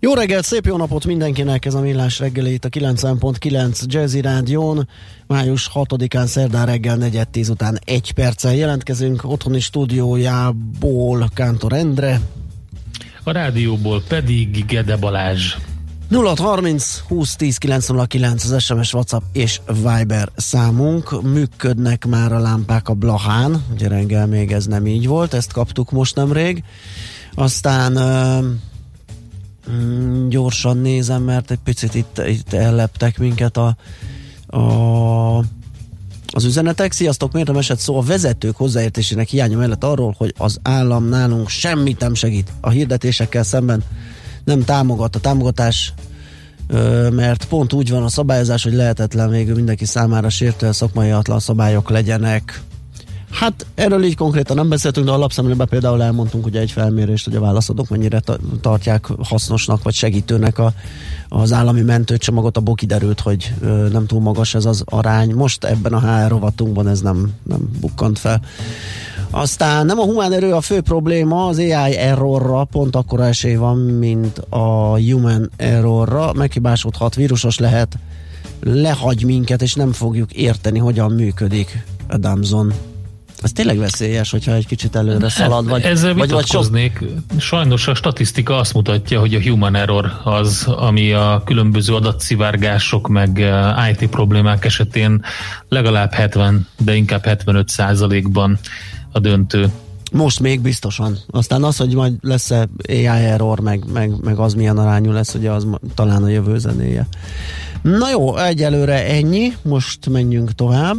Jó reggelt, szép jó napot mindenkinek, ez a Millás reggeli itt a 90.9 Jazzy Rádión. Május 6-án szerdán reggel 4 után egy perccel jelentkezünk otthoni stúdiójából Kántor Endre. A rádióból pedig Gede Balázs. 0630 20 10 909 az SMS, WhatsApp és Viber számunk. Működnek már a lámpák a Blahán, ugye reggel még ez nem így volt, ezt kaptuk most nemrég. Aztán Mm, gyorsan nézem, mert egy picit itt, itt elleptek minket a, a az üzenetek. Sziasztok, miért nem esett szó a vezetők hozzáértésének hiánya mellett arról, hogy az állam nálunk semmit nem segít a hirdetésekkel szemben, nem támogat a támogatás, mert pont úgy van a szabályozás, hogy lehetetlen végül mindenki számára sértően szakmai atlan szabályok legyenek. Hát erről így konkrétan nem beszéltünk, de alapszemlében például elmondtunk ugye egy felmérést, hogy a válaszadók mennyire tartják hasznosnak vagy segítőnek a, az állami mentőcsomagot, abból kiderült, hogy ö, nem túl magas ez az arány. Most ebben a HR rovatunkban ez nem, nem bukkant fel. Aztán nem a humán erő a fő probléma, az AI errorra pont akkora esély van, mint a human errorra. Meghibásodhat, vírusos lehet, lehagy minket, és nem fogjuk érteni, hogyan működik Adamson ez tényleg veszélyes, hogyha egy kicsit előre szalad, vagy, Ezzel vagy, vagy sok... Sajnos a statisztika azt mutatja, hogy a human error az, ami a különböző adatszivárgások meg eh, IT problémák esetén legalább 70, de inkább 75 százalékban a döntő. Most még biztosan. Aztán az, hogy majd lesz-e AI error, meg, meg, meg az milyen arányú lesz, ugye az talán a jövő zenéje. Na jó, egyelőre ennyi, most menjünk tovább.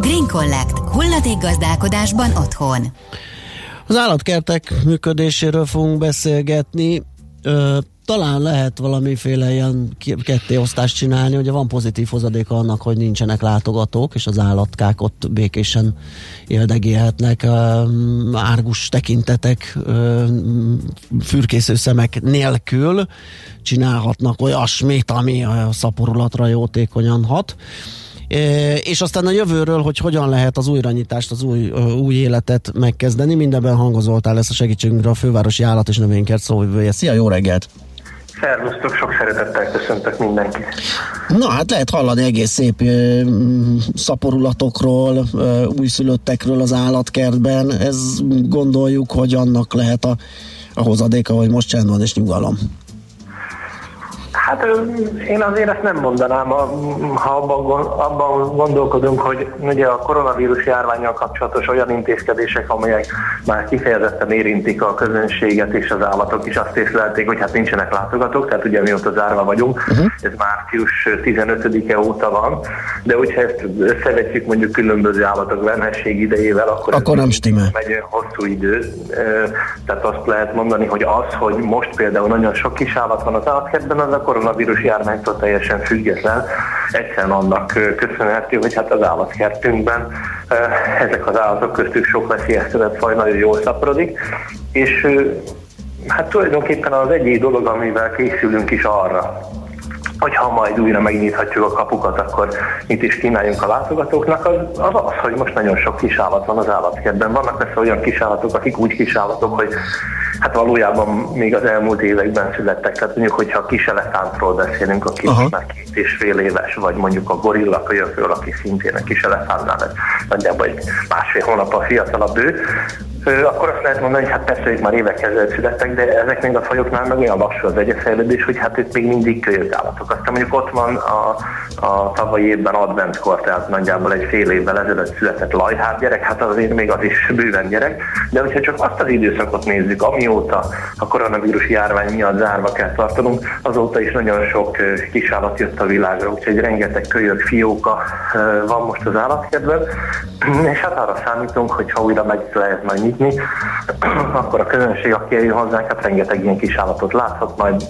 Green Collect. Hulladék gazdálkodásban otthon. Az állatkertek működéséről fogunk beszélgetni. Ö, talán lehet valamiféle ilyen kettéosztást csinálni, ugye van pozitív hozadéka annak, hogy nincsenek látogatók, és az állatkák ott békésen éldegélhetnek, árgus tekintetek, fürkésző szemek nélkül csinálhatnak olyasmit, ami a szaporulatra jótékonyan hat és aztán a jövőről, hogy hogyan lehet az újranyitást, az új, új életet megkezdeni. Mindenben hangozoltál lesz a segítségünkre a fővárosi állat és növénykert szóvivője. Szia, jó reggelt! Szervusztok, sok szeretettel köszöntök mindenkit. Na hát lehet hallani egész szép ö, szaporulatokról, ö, újszülöttekről az állatkertben. Ez gondoljuk, hogy annak lehet a, a hozadéka, hogy most csend van és nyugalom. Hát én azért ezt nem mondanám, ha abban, abban gondolkodunk, hogy ugye a koronavírus járványjal kapcsolatos olyan intézkedések, amelyek már kifejezetten érintik a közönséget és az állatok is azt észlelték, hogy hát nincsenek látogatók, tehát ugye mióta zárva vagyunk, uh-huh. ez március 15-e óta van, de hogyha ezt összevetjük mondjuk különböző állatok venhesség idejével, akkor, akkor nem stimmel. Megy hosszú idő, tehát azt lehet mondani, hogy az, hogy most például nagyon sok kis állat van az állatkertben, az a koronavírus járványtól teljesen független. Egyszerűen annak köszönhető, hogy hát az állatkertünkben ezek az állatok köztük sok veszélyeztetett faj nagyon jól szaporodik, és hát tulajdonképpen az egyik dolog, amivel készülünk is arra, hogy ha majd újra megnyithatjuk a kapukat, akkor mit is kínáljunk a látogatóknak, az, az az, hogy most nagyon sok kisállat van az állatkertben. Vannak persze olyan kisállatok, akik úgy kisállatok, hogy hát valójában még az elmúlt években születtek. Tehát mondjuk, hogyha a kis elefántról beszélünk, aki Aha. már két és fél éves, vagy mondjuk a gorilla kölyökről, aki szintén a kis elefántnál nagyjából egy másfél hónap a fiatalabb ő, akkor azt lehet mondani, hogy hát persze ők már évek ezelőtt születtek, de ezeknél a fajoknál meg olyan lassú az egyefejlődés, hogy hát itt még mindig kölyök állatok. Aztán mondjuk ott van a, a tavalyi évben adventkor, tehát nagyjából egy fél évvel ezelőtt született lajhár gyerek, hát azért még az is bőven gyerek, de hogyha csak azt az időszakot nézzük, amióta a koronavírus járvány miatt zárva kell tartanunk, azóta is nagyon sok kisállat jött a világra, úgyhogy rengeteg kölyök, fióka van most az állatkedben, és hát arra számítunk, hogy ha újra meg lehet majd nyitni, akkor a közönség, aki eljön hozzánk, hát rengeteg ilyen kis állatot láthat, majd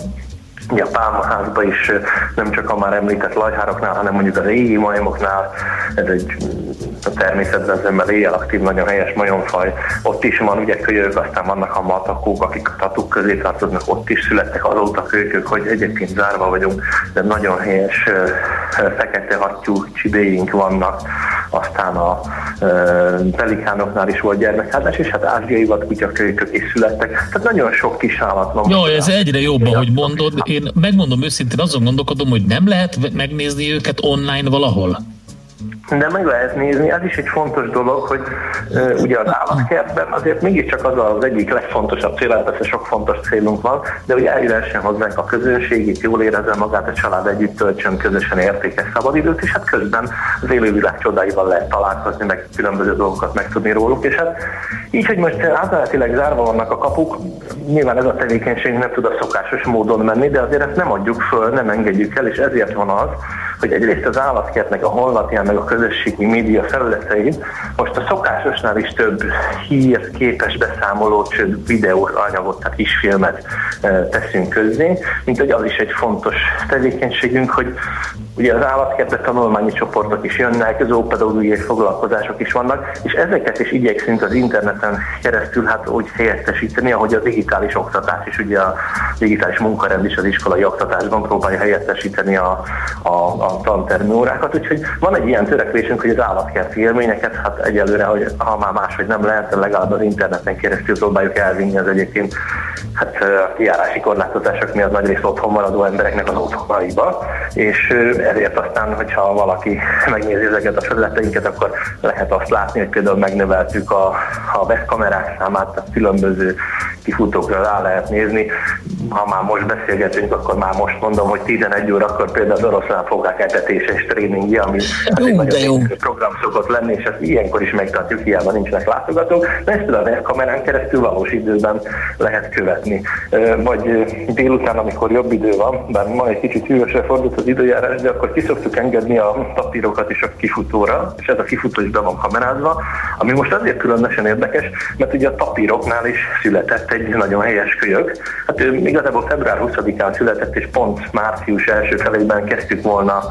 a pálmaházban is nem csak a már említett lajhároknál, hanem mondjuk az égi majmoknál, ez egy a természetben az ember éjjel aktív, nagyon helyes majomfaj. Ott is van ugye kölyök, aztán vannak a matakók, akik a tatuk közé tartoznak, ott is születtek azóta kölykök, hogy egyébként zárva vagyunk, de nagyon helyes fekete hattyú csibéink vannak, aztán a pelikánoknál is volt gyermekházás, és hát ázsiai kölykök is születtek. Tehát nagyon sok kis állat van. Jó, ez egyre jobb, ahogy mondod. Én megmondom őszintén, azon gondolkodom, hogy nem lehet megnézni őket online valahol. De meg lehet nézni, ez is egy fontos dolog, hogy uh, ugye az állatkertben azért mégiscsak az az egyik legfontosabb cél, hát persze sok fontos célunk van, de hogy eljöhessen hozzánk a közönség, itt jól érezze magát, a család együtt töltsön közösen értékes szabadidőt, és hát közben az élővilág csodáival lehet találkozni, meg különböző dolgokat megtudni róluk, és hát így, hogy most átmenetileg zárva vannak a kapuk, nyilván ez a tevékenység nem tud a szokásos módon menni, de azért ezt nem adjuk föl, nem engedjük el, és ezért van az, hogy egyrészt az állatkertnek a honlapján, meg a közösségi média felületein most a szokásosnál is több hír, képes beszámoló, több videós anyagot, tehát kisfilmet e, teszünk közzé, mint hogy az is egy fontos tevékenységünk, hogy ugye az állatkertbe tanulmányi csoportok is jönnek, zoopedagógiai foglalkozások is vannak, és ezeket is igyekszünk az interneten keresztül hát úgy helyettesíteni, ahogy a digitális oktatás is, ugye a digitális munkarend is az iskolai oktatásban próbálja helyettesíteni a, a, a tantermi órákat, úgyhogy van egy ilyen törekvésünk, hogy az állatkerti élményeket, hát egyelőre, hogy ha már máshogy nem lehet, legalább az interneten keresztül próbáljuk elvinni az egyébként hát kiárási korlátozások miatt nagyrészt otthon maradó embereknek az otthonaiba, és ezért aztán, hogyha valaki megnézi ezeket a felületeinket, akkor lehet azt látni, hogy például megnöveltük a, a webkamerák számát, tehát különböző kifutókra rá lehet nézni. Ha már most beszélgetünk, akkor már most mondom, hogy 11 órakor például az oroszlán fogák etetéses tréningje, ami jó, egy nagyon jó. program szokott lenni, és ezt ilyenkor is megtartjuk, hiába nincsenek látogatók, de ezt a kamerán keresztül valós időben lehet követni. Vagy délután, amikor jobb idő van, bár ma egy kicsit hűvösre fordult az időjárás, de akkor ki szoktuk engedni a papírokat is a kifutóra, és ez a kifutó is be van kamerázva, ami most azért különösen érdekes, mert ugye a papíroknál is született egy nagyon helyes kölyök. Hát ő igazából február 20-án született, és pont március első felében kezdtük volna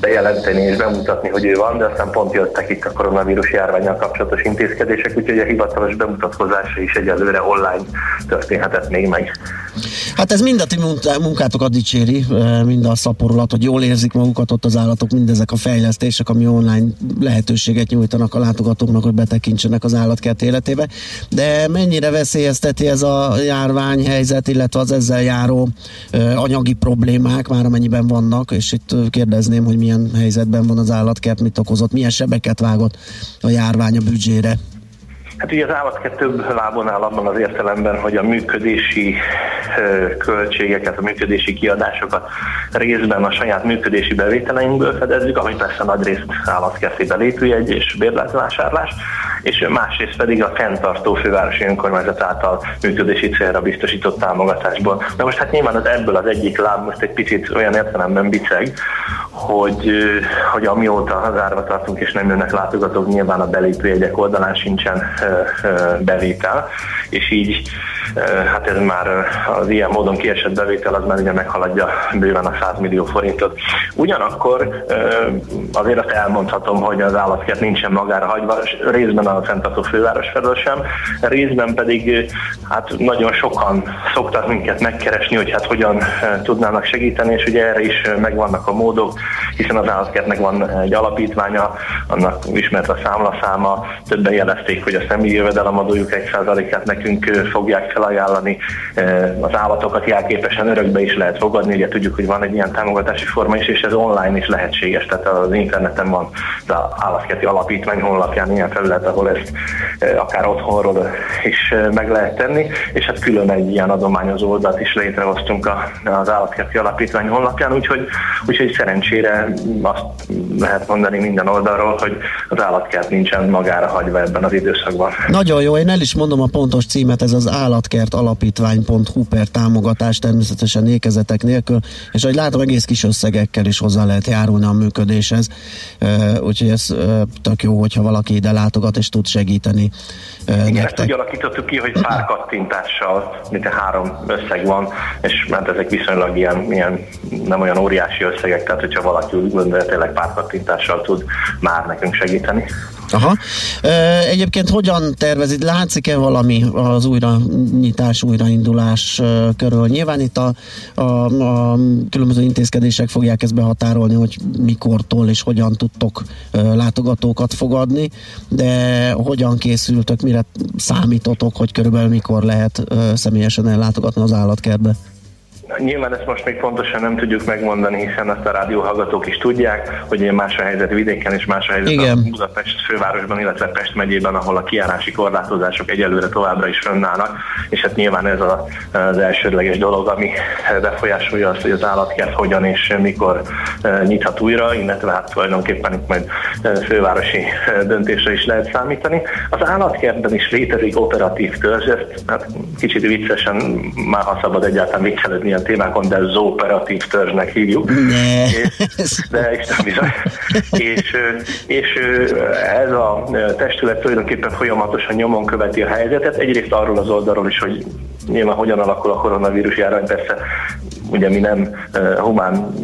bejelenteni és bemutatni, hogy ő van, de aztán pont jöttek itt a koronavírus járványal kapcsolatos intézkedések, úgyhogy a hivatalos bemutatkozása is egyelőre online történhetett még meg. Hát ez mind a ti munkátokat dicséri, mind a szaporulat, hogy jól érzik magukat ott az állatok, mindezek a fejlesztések, ami online lehetőséget nyújtanak a látogatóknak, hogy betekintsenek az állatkert életébe. De mennyire veszélyezteti ez a járványhelyzet, illetve az ezzel járó anyagi problémák, már amennyiben vannak, és itt kérdezném, hogy milyen helyzetben van az állatkert, mit okozott, milyen sebeket vágott a járvány a büdzsére. Hát ugye az állatkert több lábon áll abban az értelemben, hogy a működési költségeket, a működési kiadásokat részben a saját működési bevételeinkből fedezzük, ami persze nagy részt állatkerti belépőjegy és bérletvásárlás, és másrészt pedig a fenntartó fővárosi önkormányzat által működési célra biztosított támogatásból. De most hát nyilván az ebből az egyik láb most egy picit olyan értelemben biceg, hogy, hogy amióta zárva tartunk és nem jönnek látogatók, nyilván a belépőjegyek oldalán sincsen bevétel, és így hát ez már az ilyen módon kiesett bevétel, az már ugye meghaladja bőven a 100 millió forintot. Ugyanakkor azért azt elmondhatom, hogy az állatkert nincsen magára hagyva, részben a fenntartó főváros felől sem, részben pedig hát nagyon sokan szoktak minket megkeresni, hogy hát hogyan tudnának segíteni, és ugye erre is megvannak a módok, hiszen az állatkertnek van egy alapítványa, annak ismert a számlaszáma, többen jelezték, hogy a személyi jövedelemadójuk egy százalékát nekünk fogják felajánlani, az állatokat jelképesen örökbe is lehet fogadni, ugye tudjuk, hogy van egy ilyen támogatási forma is, és ez online is lehetséges, tehát az interneten van az állatkerti alapítvány honlapján ilyen felület, ahol ezt akár otthonról is meg lehet tenni, és hát külön egy ilyen adományozó oldalt is létrehoztunk az állatkerti alapítvány honlapján, úgyhogy, úgyhogy szerencsére azt lehet mondani minden oldalról, hogy az állatkert nincsen magára hagyva ebben az időszakban. Nagyon jó, én el is mondom a pontos címet, ez az állatkert alapítvány.hu per támogatás természetesen ékezetek nélkül, és ahogy látom, egész kis összegekkel is hozzá lehet járulni a működéshez, úgyhogy ez tök jó, hogyha valaki ide látogat és tud segíteni igen, ezt úgy alakítottuk ki, hogy pár kattintással, mint a három összeg van, és mert ezek viszonylag ilyen, ilyen nem olyan óriási összegek, tehát hogyha valaki úgy gondolja, tényleg pár kattintással tud már nekünk segíteni. Aha. Egyébként hogyan tervezid? Látszik-e valami az újranyitás, újraindulás körül? Nyilván itt a, a, a különböző intézkedések fogják ezt behatárolni, hogy mikortól és hogyan tudtok látogatókat fogadni, de hogyan készültök, mire számítotok, hogy körülbelül mikor lehet személyesen ellátogatni az állatkertbe? Nyilván ezt most még pontosan nem tudjuk megmondani, hiszen azt a rádióhallgatók is tudják, hogy más a helyzet vidéken és más a helyzet Igen. a Budapest fővárosban, illetve Pest megyében, ahol a kiárási korlátozások egyelőre továbbra is fönnállnak, és hát nyilván ez a, az elsődleges dolog, ami befolyásolja azt, hogy az állatkert hogyan és mikor e, nyithat újra, illetve hát tulajdonképpen itt majd e, fővárosi e, döntésre is lehet számítani. Az állatkertben is létezik operatív törzs, ezt hát kicsit viccesen, már ha szabad egyáltalán viccelődni ilyen témákon, de zooperatív törzsnek hívjuk. Ne. És, de Isten bizony. és, és ez a testület tulajdonképpen folyamatosan nyomon követi a helyzetet, egyrészt arról az oldalról is, hogy nyilván hogyan alakul a koronavírus járvány, persze ugye mi nem humán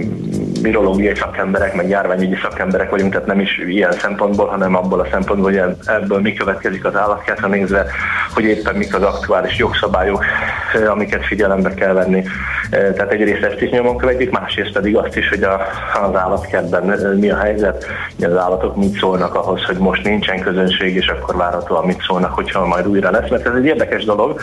virológiai szakemberek, meg járványügyi szakemberek vagyunk, tehát nem is ilyen szempontból, hanem abból a szempontból, hogy ebből mi következik az állatkertre nézve, hogy éppen mik az aktuális jogszabályok, amiket figyelembe kell venni. Tehát egyrészt ezt is nyomon követjük, másrészt pedig azt is, hogy a, az állatkertben mi a helyzet, hogy az állatok mit szólnak ahhoz, hogy most nincsen közönség, és akkor várhatóan mit szólnak, hogyha majd újra lesz. Mert ez egy érdekes dolog,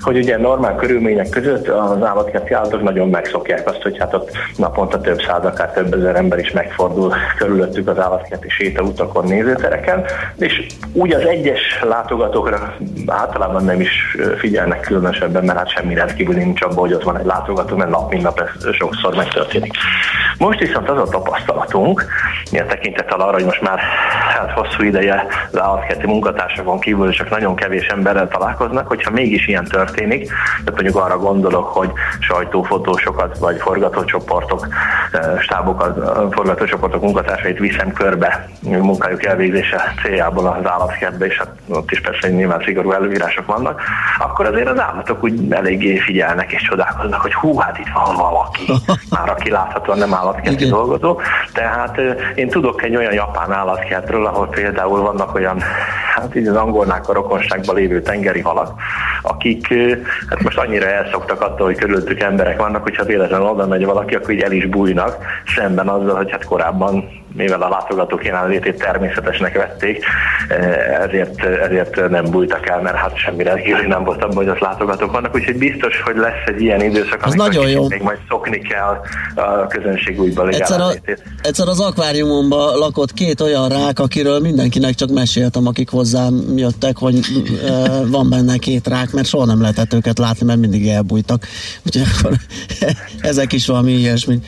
hogy ugye normál körülmények között az állatkerti állatok nagyon megszokják azt, hogy hát ott naponta több száz, akár több ezer ember is megfordul körülöttük az állatkerti sétautakon, nézőtereken, és úgy az egyes látogatókra általában nem is figyelnek különösebben, mert hát semmi rendkívül nincs abban, hogy ott van egy látogató, mert nap mint nap ez sokszor megtörténik. Most viszont az a tapasztalatunk, ilyen tekintettel arra, hogy most már hát hosszú ideje az állatkerti munkatársakon kívül csak nagyon kevés emberrel találkoznak, hogyha mégis ilyen történik, tehát mondjuk arra gondolok, hogy sajtófotósokat vagy forgatócsoportok, eh, stábokat, forgatócsoportok munkatársait viszem körbe munkájuk elvégzése céljából az állatkertbe, és hát ott is persze nyilván szigorú előírások vannak, akkor azért az állatok úgy eléggé figyelnek és csodálkoznak, hogy hú, hát itt van valaki, már aki láthatóan nem állatkerti dolgozó. Tehát én tudok egy olyan japán állatkertről, ahol például vannak olyan, hát így az angolnák a rokonságban lévő tengeri halak, akik hát most annyira elszoktak attól, hogy körülöttük emberek vannak, hogyha véletlenül oda megy valaki, akkor így el is bújnak, szemben azzal, hogy hát korábban mivel a látogatók jelenlétét természetesnek vették, ezért, ezért nem bújtak el, mert hát semmi rendkívül nem volt abban, hogy az látogatók vannak, úgyhogy biztos, hogy lesz egy ilyen időszak, az nagyon jó. még majd szokni kell a közönség újba egyszer, a, egyszer az akváriumomban lakott két olyan rák, akiről mindenkinek csak meséltem, akik hozzám jöttek, hogy van benne két rák, mert soha nem lehetett őket látni, mert mindig elbújtak. Úgyhogy akkor ezek is valami ilyesmi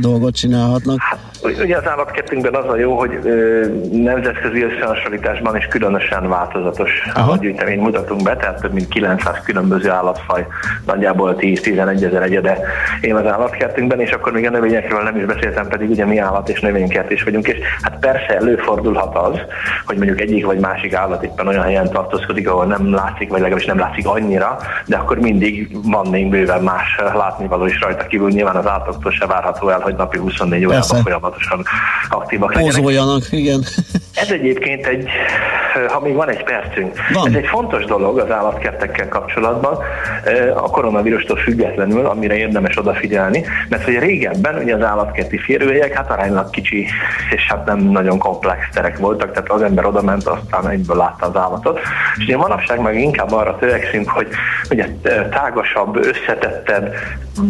dolgot csinálhatnak. Hát, ugye az állatkertünkben az a jó, hogy ö, nemzetközi összehasonlításban is különösen változatos állatgyűjteményt mutatunk be, tehát több mint 900 különböző állatfaj, nagyjából 10-11 ezer egyede él az állatkertünkben, és akkor még a növényekről nem is beszéltem, pedig ugye mi állat és növénykert is vagyunk, és hát persze előfordulhat az, hogy mondjuk egyik vagy másik állat éppen olyan helyen tartózkodik, ahol nem látszik, vagy legalábbis nem látszik annyira, de akkor mindig van még bőven más látnivaló is rajta kívül. Nyilván az állatoktól se várható el, hogy napi 24 órában folyamatosan aktívak legyenek. Pózoljanak, igen. Ez egyébként egy ha még van egy percünk. Van. Ez egy fontos dolog az állatkertekkel kapcsolatban, a koronavírustól függetlenül, amire érdemes odafigyelni, mert hogy régebben ugye az állatkerti férőhelyek hát aránylag kicsi, és hát nem nagyon komplex terek voltak, tehát az ember oda ment, aztán egyből látta az állatot. És ugye manapság meg inkább arra törekszünk, hogy ugye tágasabb, összetettebb,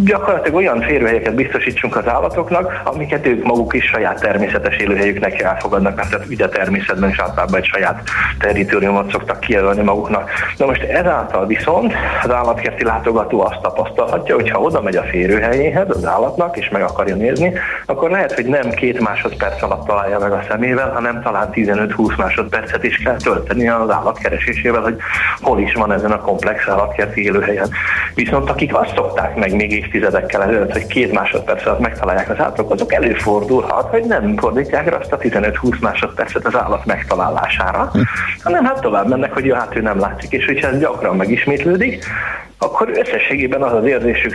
gyakorlatilag olyan férőhelyeket biztosítsunk az állatoknak, amiket ők maguk is saját természetes élőhelyüknek elfogadnak, mert tehát ugye természetben is általában egy saját territoriumot szoktak kijelölni maguknak. Na most ezáltal viszont az állatkerti látogató azt tapasztalhatja, hogy ha oda megy a férőhelyéhez az állatnak, és meg akarja nézni, akkor lehet, hogy nem két másodperc alatt találja meg a szemével, hanem talán 15-20 másodpercet is kell tölteni az állat keresésével, hogy hol is van ezen a komplex állatkerti élőhelyen. Viszont akik azt szokták meg még évtizedekkel ezelőtt, hogy két másodperc alatt megtalálják az állatok, azok előfordulhat, hogy nem fordítják rá azt a 15-20 másodpercet az állat megtalálására, hanem hát tovább mennek, hogy jó, hát ő nem látszik, és hogyha ez gyakran megismétlődik, akkor összességében az az érzésük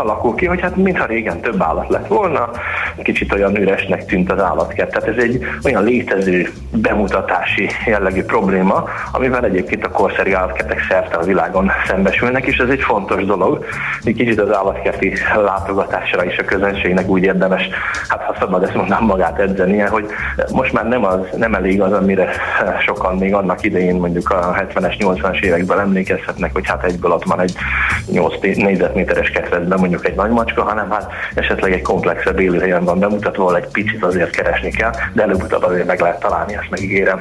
alakul ki, hogy hát mintha régen több állat lett volna, kicsit olyan üresnek tűnt az állatkert. Tehát ez egy olyan létező bemutatási jellegű probléma, amivel egyébként a korszeri állatkertek szerte a világon szembesülnek, és ez egy fontos dolog, hogy kicsit az állatkerti látogatásra is a közönségnek úgy érdemes, hát ha szabad ezt mondanám magát edzenie, hogy most már nem, az, nem elég az, amire sokan még annak idején mondjuk a 70-es, 80-as években emlékezhetnek, hogy hát egyből ott van egy 8 négyzetméteres ketrecben mondjuk egy nagy macska, hanem hát esetleg egy komplexebb élőhelyen van bemutatva, egy picit azért keresni kell, de előbb-utóbb azért meg lehet találni, ezt megígérem.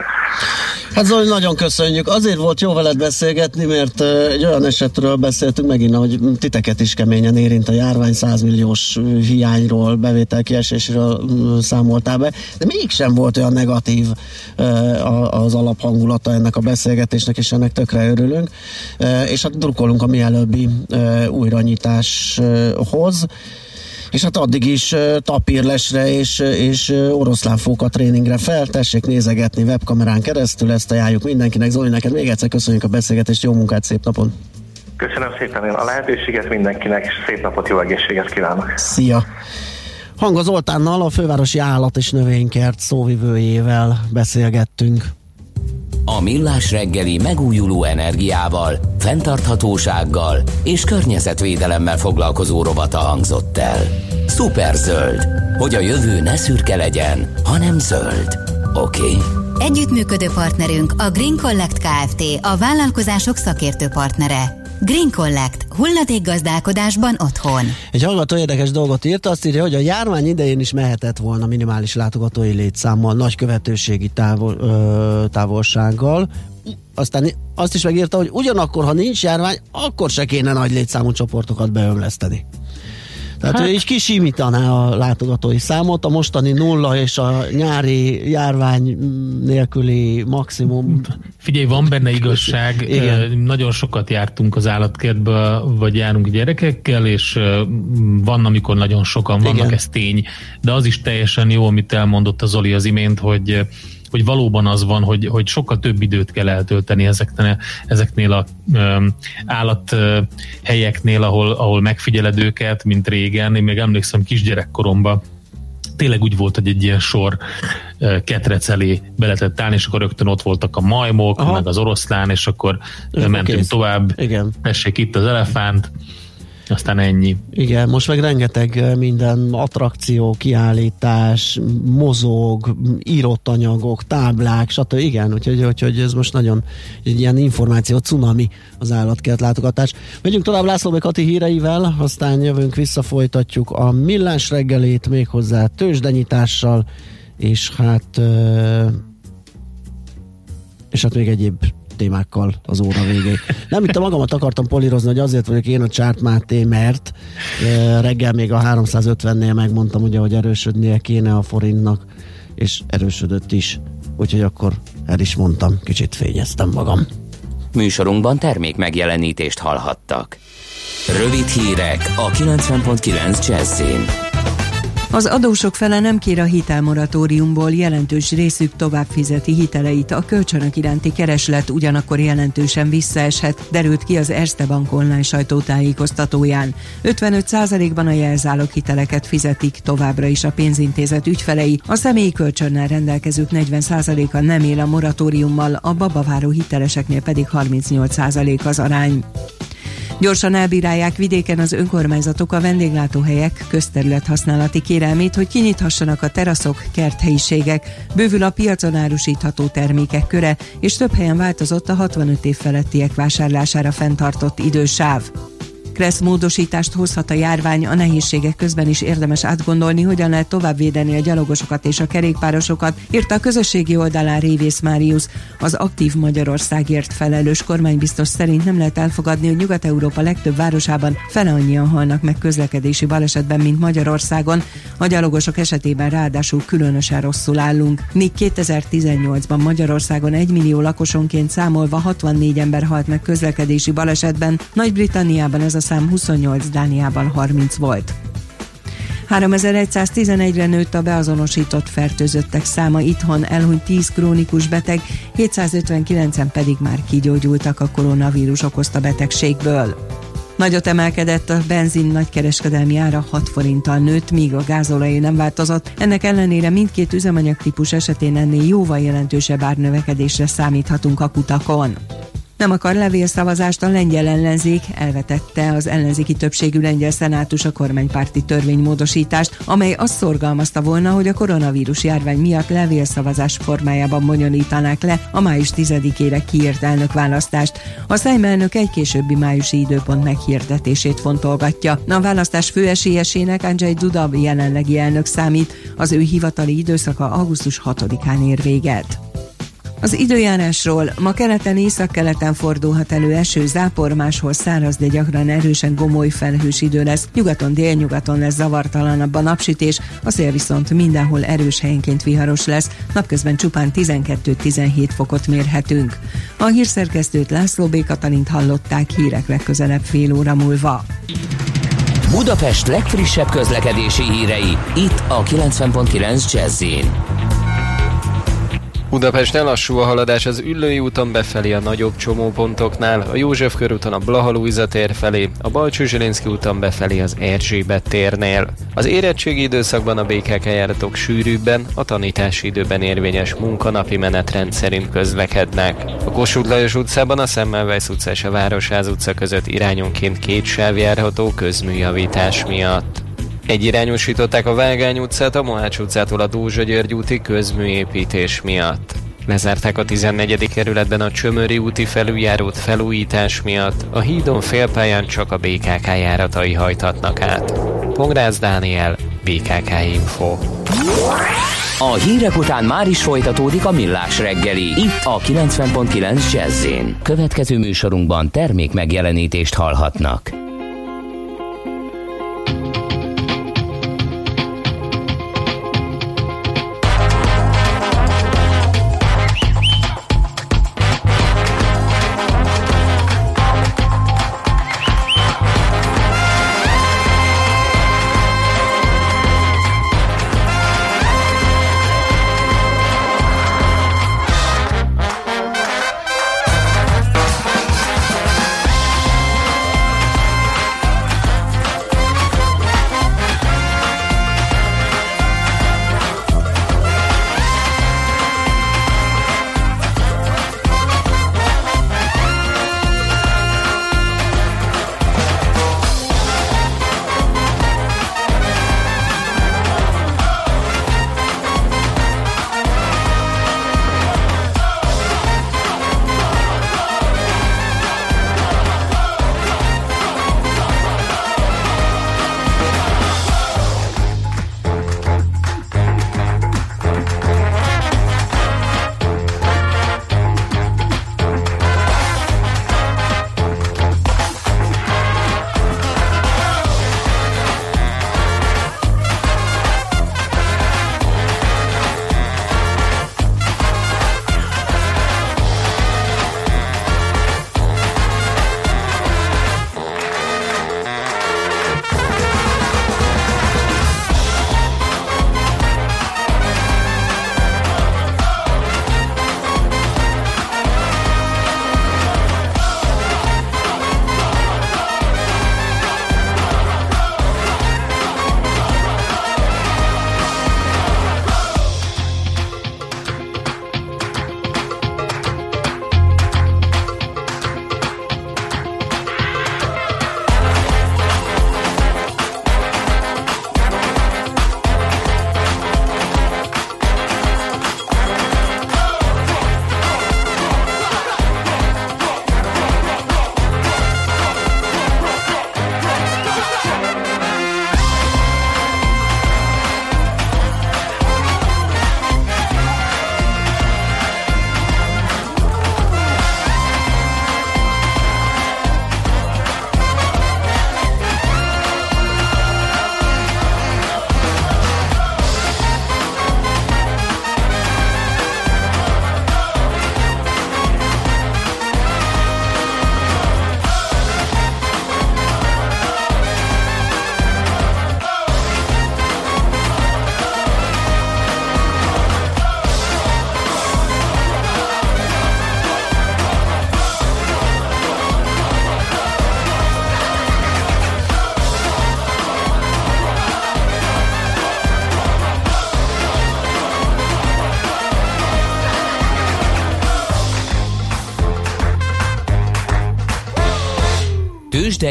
Hát Zoli, nagyon köszönjük. Azért volt jó veled beszélgetni, mert egy olyan esetről beszéltünk megint, hogy titeket is keményen érint a járvány 100 milliós hiányról, bevételkiesésről számoltál be, de mégsem volt olyan negatív az alaphangulata ennek a beszélgetésnek, és ennek tökre örülünk. És hát drukkolunk a mielőbbi újranyitáshoz és hát addig is tapírlesre és, és oroszlánfóka tréningre fel, tessék nézegetni webkamerán keresztül, ezt ajánljuk mindenkinek. Zoli, neked még egyszer köszönjük a beszélgetést, jó munkát, szép napon! Köszönöm szépen a lehetőséget mindenkinek, szép napot, jó egészséget kívánok! Szia! Hanga Zoltánnal, a fővárosi állat és növénykert szóvivőjével beszélgettünk. A Millás reggeli megújuló energiával, fenntarthatósággal és környezetvédelemmel foglalkozó rovata hangzott el. zöld, hogy a jövő ne szürke legyen, hanem zöld. Oké? Okay? Együttműködő partnerünk a Green Collect Kft. a vállalkozások szakértő partnere. Green Collect. Hulladék gazdálkodásban otthon. Egy hallgató érdekes dolgot írt, azt írja, hogy a járvány idején is mehetett volna minimális látogatói létszámmal, nagy követőségi távol, ö, távolsággal. Aztán azt is megírta, hogy ugyanakkor, ha nincs járvány, akkor se kéne nagy létszámú csoportokat beömleszteni. Tehát hát. ő így kisimítaná a látogatói számot, a mostani nulla és a nyári járvány nélküli maximum. Figyelj, van benne igazság. Igen. Nagyon sokat jártunk az állatkertbe, vagy járunk gyerekekkel, és van, amikor nagyon sokan vannak, Igen. ez tény. De az is teljesen jó, amit elmondott az Zoli az imént, hogy hogy valóban az van, hogy, hogy sokkal több időt kell eltölteni ezeknél, ezeknél a ö, állathelyeknél, ahol, ahol megfigyeled őket, mint régen. Én még emlékszem kisgyerekkoromban, tényleg úgy volt, hogy egy ilyen sor ketrec elé be lehetett állni, és akkor rögtön ott voltak a majmok, Aha. meg az oroszlán, és akkor Ez mentünk kész. tovább. Igen. Tessék itt az elefánt, aztán ennyi. Igen, most meg rengeteg eh, minden attrakció, kiállítás, mozog, írott anyagok, táblák, stb. Igen, úgyhogy, úgyhogy ez most nagyon egy ilyen információ cunami az állatkert látogatás. Megyünk tovább László Kati híreivel, aztán jövünk vissza, folytatjuk a millás reggelét, méghozzá tőzsdenyítással, és hát eh, és hát még egyéb témákkal az óra végéig. Nem itt a magamat akartam polírozni, hogy azért vagyok én a Csárt Máté, mert reggel még a 350-nél megmondtam ugye, hogy erősödnie kéne a forintnak, és erősödött is. Úgyhogy akkor el is mondtam, kicsit fényeztem magam. Műsorunkban termék megjelenítést hallhattak. Rövid hírek a 90.9 Jazzin. Az adósok fele nem kér a hitelmoratóriumból, jelentős részük tovább fizeti hiteleit. A kölcsönök iránti kereslet ugyanakkor jelentősen visszaeshet, derült ki az Erste Bank online sajtótájékoztatóján. 55%-ban a jelzálog hiteleket fizetik továbbra is a pénzintézet ügyfelei, a személyi kölcsönnel rendelkezők 40%-a nem él a moratóriummal, a babaváró hiteleseknél pedig 38% az arány. Gyorsan elbírálják vidéken az önkormányzatok a vendéglátóhelyek közterület használati kérelmét, hogy kinyithassanak a teraszok, kerthelyiségek, bővül a piacon árusítható termékek köre, és több helyen változott a 65 év felettiek vásárlására fenntartott idősáv. Kressz módosítást hozhat a járvány, a nehézségek közben is érdemes átgondolni, hogyan lehet tovább védeni a gyalogosokat és a kerékpárosokat, írta a közösségi oldalán Révész Máriusz. Az aktív Magyarországért felelős kormánybiztos szerint nem lehet elfogadni, hogy Nyugat-Európa legtöbb városában fele annyian halnak meg közlekedési balesetben, mint Magyarországon. A gyalogosok esetében ráadásul különösen rosszul állunk. Míg 2018-ban Magyarországon 1 millió lakosonként számolva 64 ember halt meg közlekedési balesetben, Nagy-Britanniában ez a szám 28, Dániában 30 volt. 3111-re nőtt a beazonosított fertőzöttek száma itthon, elhunyt 10 krónikus beteg, 759-en pedig már kigyógyultak a koronavírus okozta betegségből. Nagyot emelkedett a benzin nagykereskedelmi ára 6 forinttal nőtt, míg a gázolaj nem változott. Ennek ellenére mindkét üzemanyagtípus esetén ennél jóval jelentősebb árnövekedésre számíthatunk a kutakon. Nem akar levélszavazást a lengyel ellenzék, elvetette az ellenzéki többségű lengyel szenátus a kormánypárti törvénymódosítást, amely azt szorgalmazta volna, hogy a koronavírus járvány miatt levélszavazás formájában bonyolítanák le a május 10-ére kiírt elnökválasztást. A szájmelnök egy későbbi májusi időpont meghirdetését fontolgatja. A választás főesélyesének Andrzej Duda jelenlegi elnök számít, az ő hivatali időszaka augusztus 6-án ér véget. Az időjárásról ma keleten északkeleten fordulhat elő eső, zápor, máshol száraz, de gyakran erősen gomoly felhős idő lesz. Nyugaton, délnyugaton lesz zavartalanabb a napsütés, a szél viszont mindenhol erős helyenként viharos lesz, napközben csupán 12-17 fokot mérhetünk. A hírszerkesztőt László B. Katalint hallották hírek legközelebb fél óra múlva. Budapest legfrissebb közlekedési hírei, itt a 90.9 jazz Budapesten lassú a haladás az Üllői úton befelé a nagyobb csomópontoknál, a József körúton a Blaha tér felé, a Balcsú Zsilinszki úton befelé az Erzsébet térnél. Az érettségi időszakban a BKK járatok sűrűbben, a tanítási időben érvényes munkanapi menetrend szerint közlekednek. A Kossuth Lajos utcában a Szemmelweis utca és a Városház utca között irányonként két sáv járható közműjavítás miatt. Egyirányosították a Vágány utcát a Mohács utcától a Dózsa György úti közműépítés miatt. Lezárták a 14. kerületben a Csömöri úti felüljárót felújítás miatt, a hídon félpályán csak a BKK járatai hajthatnak át. Pongrász Dániel, BKK Info. A hírek után már is folytatódik a millás reggeli, itt a 90.9 jazz Következő műsorunkban termék megjelenítést hallhatnak.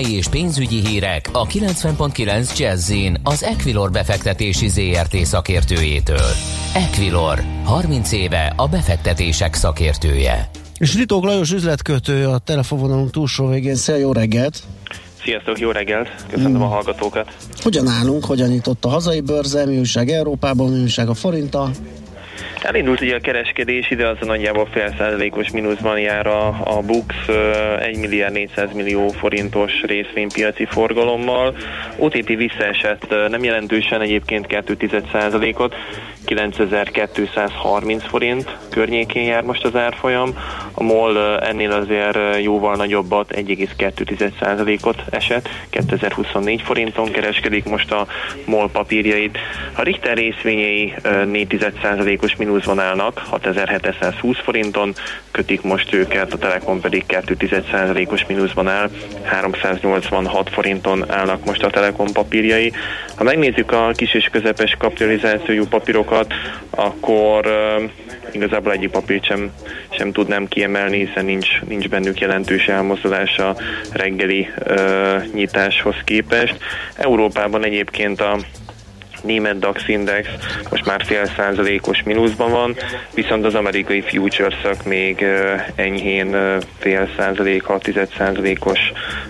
Tőzsdei és pénzügyi hírek a 90.9 jazz az Equilor befektetési ZRT szakértőjétől. Equilor, 30 éve a befektetések szakértője. És Ritók Lajos üzletkötő a telefonvonalunk túlsó végén. Szia, jó reggelt! Sziasztok, jó reggelt! Köszönöm hmm. a hallgatókat! Hogyan állunk, hogyan nyitott a hazai börze, mi újság Európában, mi újság a forinta? Elindult ugye a kereskedés, ide az a nagyjából fél százalékos mínuszban jár a, a Bux 1 milliárd 400 millió forintos részvénypiaci forgalommal. OTP visszaesett nem jelentősen, egyébként 2 százalékot, 9230 forint környékén jár most az árfolyam. A MOL ennél azért jóval nagyobbat, 1,2%-ot esett, 2024 forinton kereskedik most a MOL papírjait. A Richter részvényei 4%-os mínuszban állnak, 6720 forinton, kötik most őket, a Telekom pedig 2%-os mínuszban áll, 386 forinton állnak most a Telekom papírjai. Ha megnézzük a kis és közepes kapitalizációjú papírokat, akkor uh, igazából egyik papírt sem, sem tudnám kiemelni, hiszen nincs, nincs bennük jelentős elmozdulás a reggeli uh, nyitáshoz képest. Európában egyébként a német DAX index most már fél százalékos mínuszban van, viszont az amerikai futures még enyhén fél százalék, 6 százalékos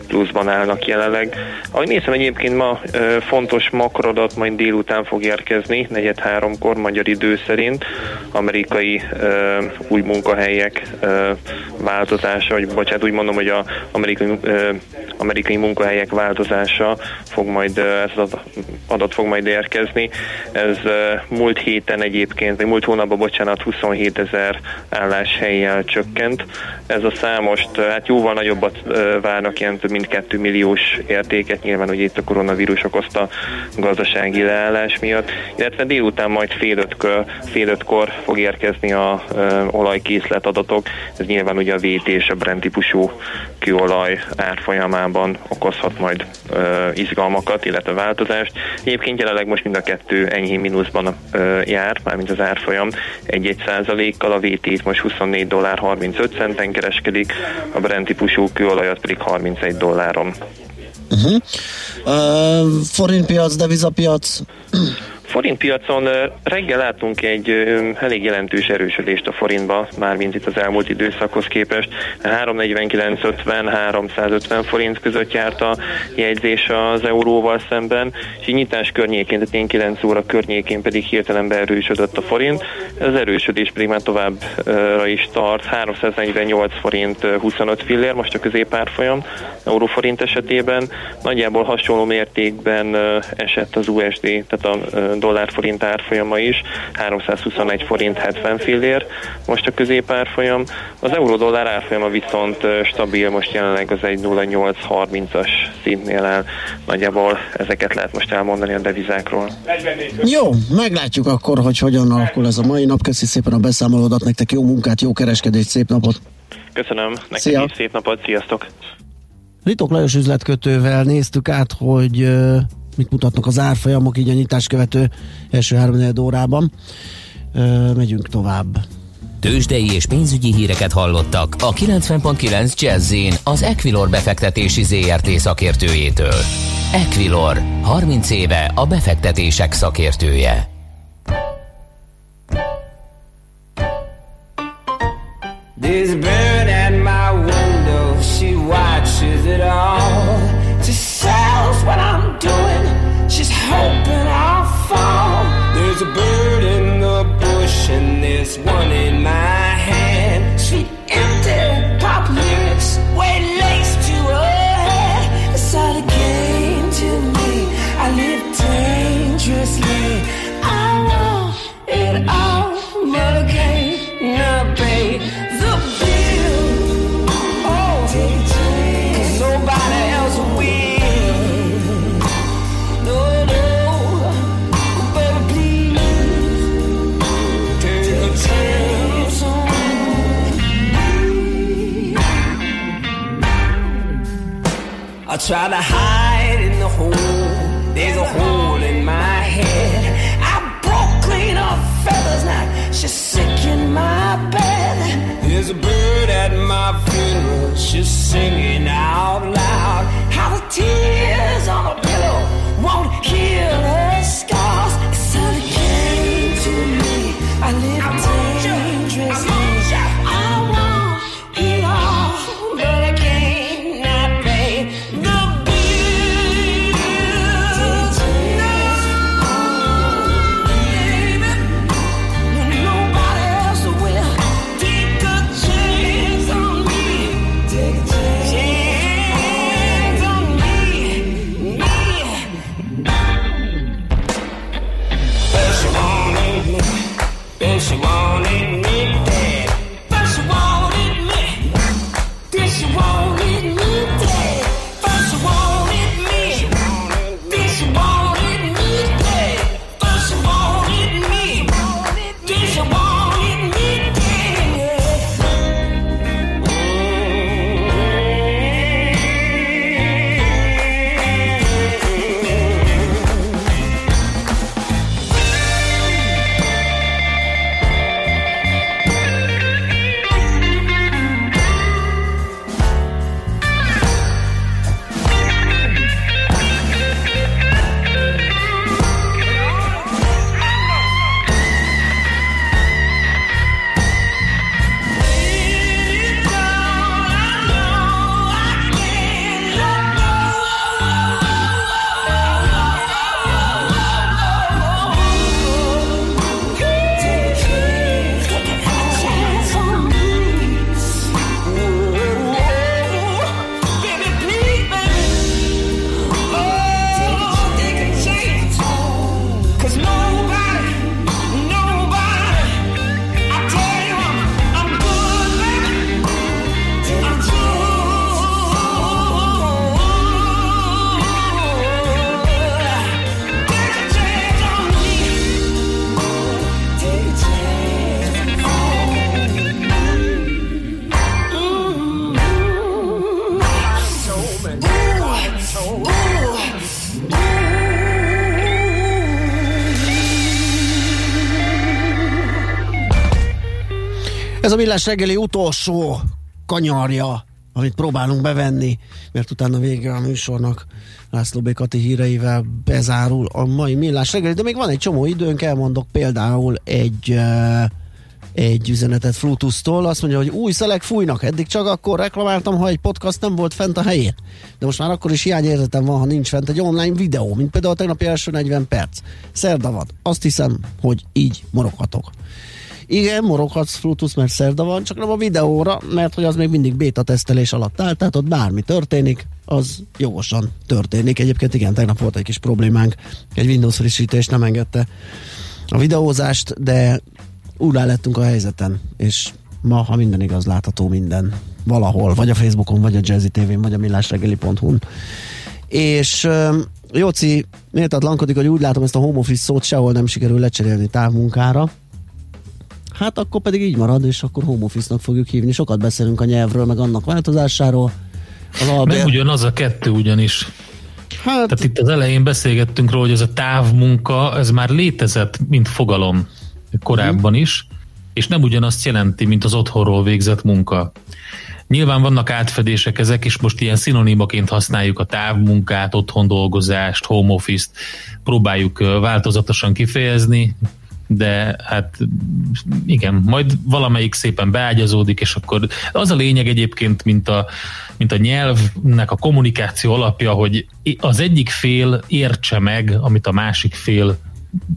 pluszban állnak jelenleg. Ahogy nézem egyébként ma fontos makrodat majd délután fog érkezni, negyed háromkor magyar idő szerint, amerikai új munkahelyek változása, vagy bocsánat, úgy mondom, hogy a amerikai, amerikai munkahelyek változása fog majd, ez az adat fog majd érkezni, érkezni. Ez múlt héten egyébként, vagy múlt hónapban, bocsánat, 27 ezer álláshelyjel csökkent. Ez a szám most hát jóval nagyobbat várnak, ilyen több mint 2 milliós értéket, nyilván hogy itt a koronavírus okozta gazdasági leállás miatt, illetve délután majd fél, ötkor, fél ötkor fog érkezni a olajkészlet adatok, ez nyilván ugye a VT és a Brent típusú kőolaj árfolyamában okozhat majd izgalmakat, illetve változást. Egyébként jelenleg most mind a kettő enyhén mínuszban jár, mármint az árfolyam egy-egy százalékkal, a VT most 24 dollár 35 centen kereskedik, a Brent típusú kőolajat pedig 31 dolláron. Uh-huh. Uh, forintpiac, devizapiac? Forintpiacon reggel látunk egy elég jelentős erősödést a forintba, mármint itt az elmúlt időszakhoz képest. 349-50, 350 forint között járt a jegyzés az euróval szemben, és nyitás környékén, tehát én 9 óra környékén pedig hirtelen beerősödött a forint. Az erősödés pedig már továbbra is tart, 348 forint 25 fillér, most a középárfolyam euróforint esetében. Nagyjából hasonló mértékben esett az USD, tehát a dollár-forint árfolyama is, 321 forint 70 fillér most a középárfolyam. Az euró-dollár árfolyama viszont stabil, most jelenleg az egy 0,830-as szintnél áll. Nagyjából ezeket lehet most elmondani a devizákról. Jó, meglátjuk akkor, hogy hogyan alakul ez a mai nap. Köszi szépen a beszámolódat, nektek jó munkát, jó kereskedést, szép napot! Köszönöm, nektek Szia. is szép napot, sziasztok! Ritok Lajos üzletkötővel néztük át, hogy mit mutatnak az árfolyamok így a nyitás követő első három órában. Ö, megyünk tovább. Tőzsdei és pénzügyi híreket hallottak a 90.9 jazz az Equilor befektetési ZRT szakértőjétől. Equilor, 30 éve a befektetések szakértője. This try to hide in the hole. There's a hole in my head. I broke clean off feathers now. She's sick in my bed. There's a bird at my funeral. She's singing out loud. How Ez a millás reggeli utolsó kanyarja, amit próbálunk bevenni, mert utána vége a műsornak László Békati híreivel bezárul a mai millás reggeli, de még van egy csomó időnk, elmondok például egy egy üzenetet Flutusztól, azt mondja, hogy új szelek fújnak, eddig csak akkor reklamáltam, ha egy podcast nem volt fent a helyén. De most már akkor is hiányérzetem van, ha nincs fent egy online videó, mint például a tegnapi első 40 perc. Szerda van. Azt hiszem, hogy így moroghatok. Igen, moroghatsz Flutus, mert szerda van, csak nem a videóra, mert hogy az még mindig beta tesztelés alatt áll, tehát ott bármi történik, az jogosan történik. Egyébként igen, tegnap volt egy kis problémánk, egy Windows frissítés nem engedte a videózást, de úgy lettünk a helyzeten, és ma, ha minden igaz, látható minden valahol, vagy a Facebookon, vagy a Jazzy TV-n, vagy a millásregeli.hu-n. És Jóci méltatlankodik, hogy úgy látom ezt a home office szót sehol nem sikerül lecserélni távmunkára, hát akkor pedig így marad, és akkor home office-nak fogjuk hívni. Sokat beszélünk a nyelvről, meg annak változásáról. Az albér... Meg ugyanaz a kettő ugyanis. Hát... Tehát itt az elején beszélgettünk róla, hogy ez a távmunka, ez már létezett, mint fogalom korábban is, és nem ugyanazt jelenti, mint az otthonról végzett munka. Nyilván vannak átfedések ezek, és most ilyen szinonimaként használjuk a távmunkát, otthon dolgozást, home office-t, próbáljuk változatosan kifejezni, de hát igen, majd valamelyik szépen beágyazódik, és akkor az a lényeg egyébként, mint a, mint a nyelvnek a kommunikáció alapja, hogy az egyik fél értse meg, amit a másik fél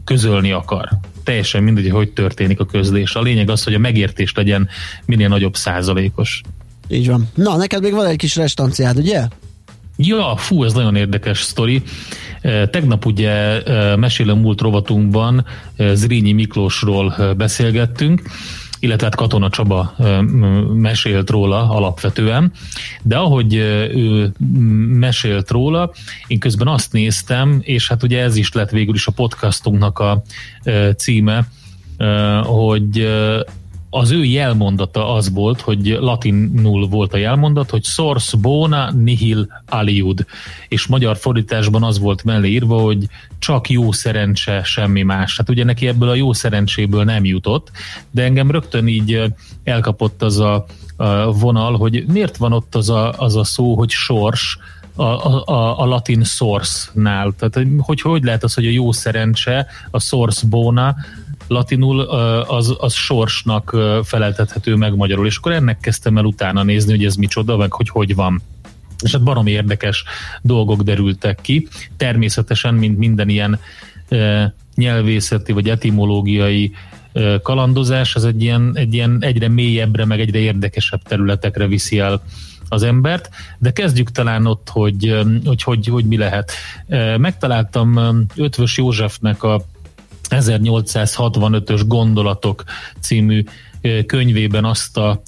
közölni akar. Teljesen mindegy, hogy történik a közlés. A lényeg az, hogy a megértés legyen minél nagyobb százalékos. Így van. Na, neked még van egy kis restanciád, ugye? Ja, fú, ez nagyon érdekes sztori. Tegnap ugye Mesélem múlt rovatunkban Zrínyi Miklósról beszélgettünk, illetve hát Katona Csaba mesélt róla alapvetően, de ahogy ő mesélt róla, én közben azt néztem, és hát ugye ez is lett végül is a podcastunknak a címe, hogy az ő jelmondata az volt, hogy latinul volt a jelmondat, hogy source bona nihil aliud, és magyar fordításban az volt mellé írva, hogy csak jó szerencse, semmi más. Hát ugye neki ebből a jó szerencséből nem jutott, de engem rögtön így elkapott az a, a vonal, hogy miért van ott az a, az a szó, hogy sors, a, a, a latin source-nál. Tehát hogy, hogy lehet az, hogy a jó szerencse, a source bona, latinul az, az sorsnak feleltethető meg magyarul, és akkor ennek kezdtem el utána nézni, hogy ez micsoda, meg hogy hogy van. És hát baromi érdekes dolgok derültek ki. Természetesen, mint minden ilyen nyelvészeti vagy etimológiai kalandozás, az egy ilyen, egy ilyen egyre mélyebbre, meg egyre érdekesebb területekre viszi el az embert, de kezdjük talán ott, hogy hogy, hogy, hogy mi lehet. Megtaláltam Ötvös Józsefnek a 1865-ös gondolatok című könyvében azt a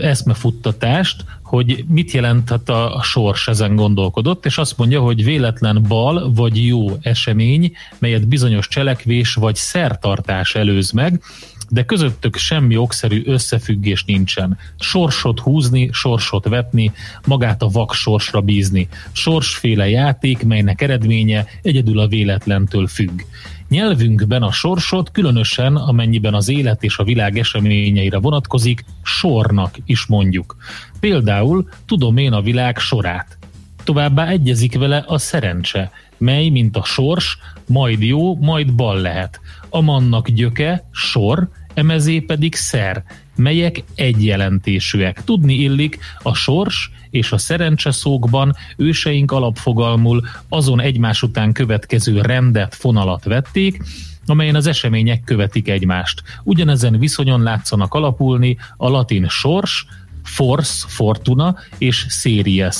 eszmefuttatást, hogy mit jelenthet a, a sors, ezen gondolkodott, és azt mondja, hogy véletlen bal vagy jó esemény, melyet bizonyos cselekvés vagy szertartás előz meg, de közöttük semmi okszerű összefüggés nincsen. Sorsot húzni, sorsot vetni, magát a vak sorsra bízni. Sorsféle játék, melynek eredménye egyedül a véletlentől függ. Nyelvünkben a sorsot, különösen amennyiben az élet és a világ eseményeire vonatkozik, sornak is mondjuk. Például tudom én a világ sorát. Továbbá egyezik vele a szerencse, mely, mint a sors, majd jó, majd bal lehet. A mannak gyöke, sor, emezé pedig szer, melyek egyjelentésűek. Tudni illik, a sors és a szerencse szókban őseink alapfogalmul azon egymás után következő rendet, fonalat vették, amelyen az események követik egymást. Ugyanezen viszonyon látszanak alapulni a latin sors, force, fortuna és series.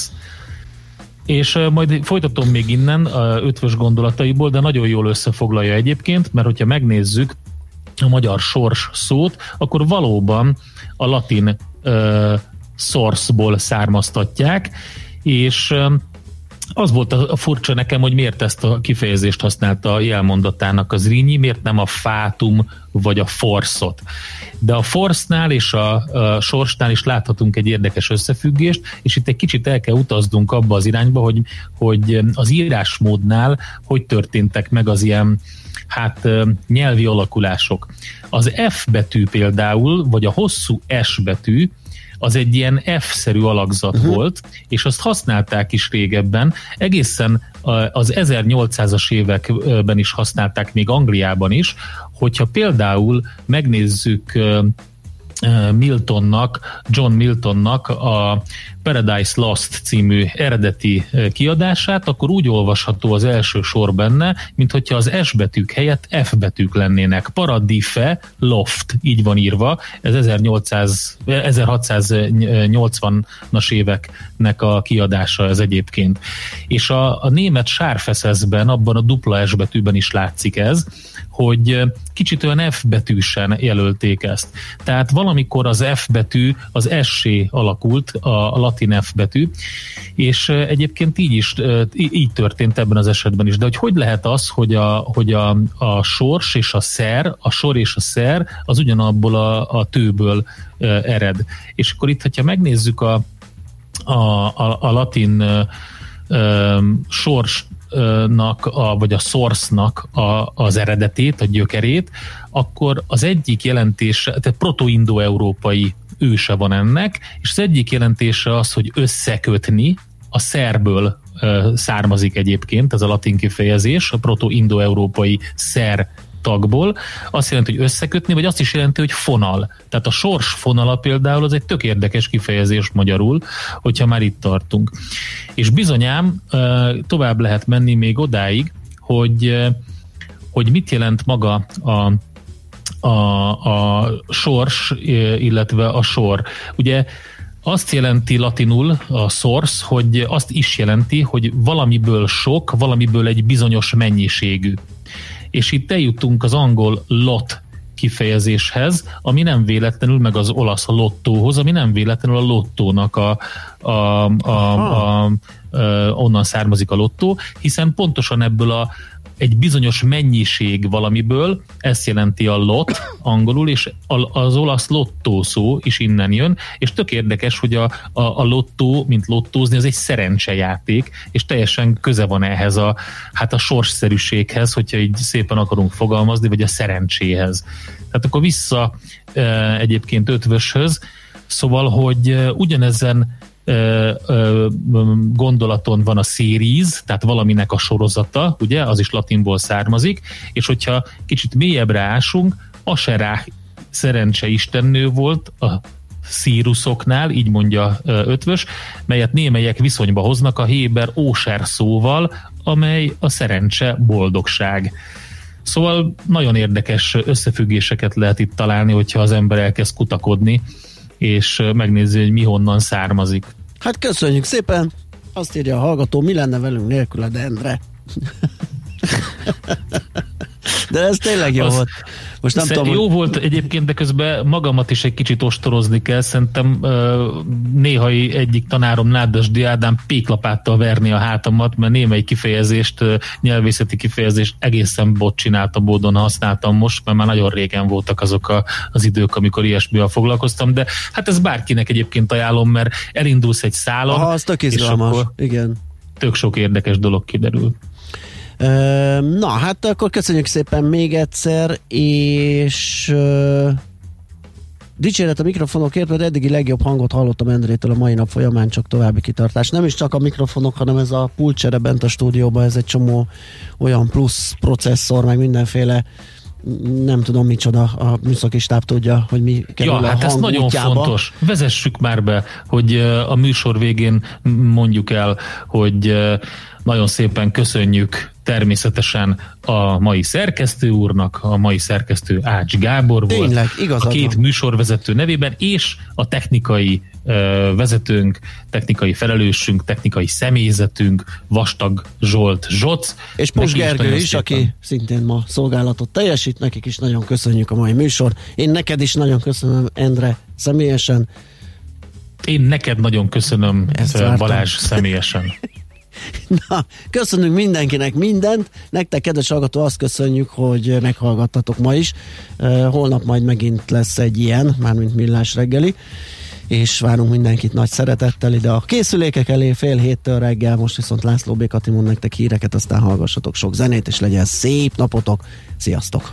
És majd folytatom még innen a ötvös gondolataiból, de nagyon jól összefoglalja egyébként, mert hogyha megnézzük a magyar sors szót, akkor valóban a latin uh, source-ból származtatják, és az volt a furcsa nekem, hogy miért ezt a kifejezést használta a jelmondatának az Rínyi, miért nem a fátum vagy a forszot. De a force és a, a sorsnál is láthatunk egy érdekes összefüggést, és itt egy kicsit el kell utaznunk abba az irányba, hogy, hogy az írásmódnál hogy történtek meg az ilyen hát nyelvi alakulások. Az F betű például, vagy a hosszú S betű, az egy ilyen F-szerű alakzat uh-huh. volt, és azt használták is régebben, egészen az 1800-as években is használták, még Angliában is, hogyha például megnézzük Miltonnak, John Miltonnak a Paradise Lost című eredeti kiadását, akkor úgy olvasható az első sor benne, mint hogyha az S betűk helyett F betűk lennének. Paradife Loft, így van írva, ez 1800, 1680-as éveknek a kiadása ez egyébként. És a, a német sárfeszeszben, abban a dupla S betűben is látszik ez, hogy kicsit olyan F betűsen jelölték ezt. Tehát valamikor az F betű az s alakult, a, latin F betű, és egyébként így is így történt ebben az esetben is. De hogy hogy lehet az, hogy a, hogy a, a sors és a szer, a sor és a szer az ugyanabból a, a tőből ered. És akkor itt, hogyha megnézzük a, a, a, a latin sors nak, a, vagy a source-nak a, az eredetét, a gyökerét, akkor az egyik jelentése, tehát proto-indo-európai őse van ennek, és az egyik jelentése az, hogy összekötni, a szerből származik egyébként, ez a latin kifejezés, a proto-indo-európai szer tagból, azt jelenti, hogy összekötni, vagy azt is jelenti, hogy fonal. Tehát a sors fonala például az egy tök érdekes kifejezés magyarul, hogyha már itt tartunk. És bizonyám tovább lehet menni még odáig, hogy, hogy mit jelent maga a, a, a sors, illetve a sor. Ugye azt jelenti latinul a source, hogy azt is jelenti, hogy valamiből sok, valamiből egy bizonyos mennyiségű és itt eljutunk az angol lot kifejezéshez, ami nem véletlenül, meg az olasz lottóhoz, ami nem véletlenül a lottónak a, a, a, a, a, a onnan származik a lottó, hiszen pontosan ebből a egy bizonyos mennyiség valamiből, ezt jelenti a lot angolul, és az olasz lottó szó is innen jön, és tök érdekes, hogy a, a, a lottó, mint lottózni, az egy szerencsejáték, és teljesen köze van ehhez a, hát a sorsszerűséghez, hogyha így szépen akarunk fogalmazni, vagy a szerencséhez. Tehát akkor vissza e, egyébként ötvöshöz, szóval, hogy e, ugyanezen gondolaton van a series, tehát valaminek a sorozata, ugye, az is latinból származik, és hogyha kicsit mélyebbre ásunk, Aserá szerencse istennő volt a szíruszoknál, így mondja ötvös, melyet némelyek viszonyba hoznak a héber óser szóval, amely a szerencse boldogság. Szóval nagyon érdekes összefüggéseket lehet itt találni, hogyha az ember elkezd kutakodni és megnézi, hogy mi honnan származik. Hát köszönjük szépen! Azt írja a hallgató, mi lenne velünk nélkül a Endre? De ez tényleg jó az, volt. Most nem tudom, jó hogy... volt egyébként, de közben magamat is egy kicsit ostorozni kell. Szerintem uh, néha egyik tanárom Nádasdi Ádám péklapáttal verni a hátamat, mert némely kifejezést, nyelvészeti kifejezést egészen bot csináltam módon használtam most, mert már nagyon régen voltak azok a, az idők, amikor ilyesmivel foglalkoztam, de hát ez bárkinek egyébként ajánlom, mert elindulsz egy szálon, Aha, az tök izgalmas. igen. Tök sok érdekes dolog kiderül. Na, hát akkor köszönjük szépen még egyszer, és uh, dicséret a mikrofonokért, mert eddigi legjobb hangot hallottam Endrétől a mai nap folyamán, csak további kitartás. Nem is csak a mikrofonok, hanem ez a pulcsere bent a stúdióban, ez egy csomó olyan plusz processzor, meg mindenféle nem tudom micsoda, a műszaki stáb tudja, hogy mi kerül ja, a hát ez nagyon útjába. fontos. Vezessük már be, hogy a műsor végén mondjuk el, hogy nagyon szépen köszönjük természetesen a mai szerkesztő úrnak, a mai szerkesztő Ács Gábor volt, Tényleg, a két műsorvezető nevében, és a technikai vezetőnk, technikai felelősünk, technikai személyzetünk, Vastag Zsolt Zsoc. És Pus Gergő is, is aki szintén ma szolgálatot teljesít, nekik is nagyon köszönjük a mai műsor. Én neked is nagyon köszönöm, Endre, személyesen. Én neked nagyon köszönöm, Ezt Balázs, személyesen. Na, köszönünk mindenkinek mindent. Nektek, kedves hallgató, azt köszönjük, hogy meghallgattatok ma is. Holnap majd megint lesz egy ilyen, mármint millás reggeli és várunk mindenkit nagy szeretettel ide a készülékek elé fél héttől reggel, most viszont László Békati mond nektek híreket, aztán hallgassatok sok zenét, és legyen szép napotok. Sziasztok!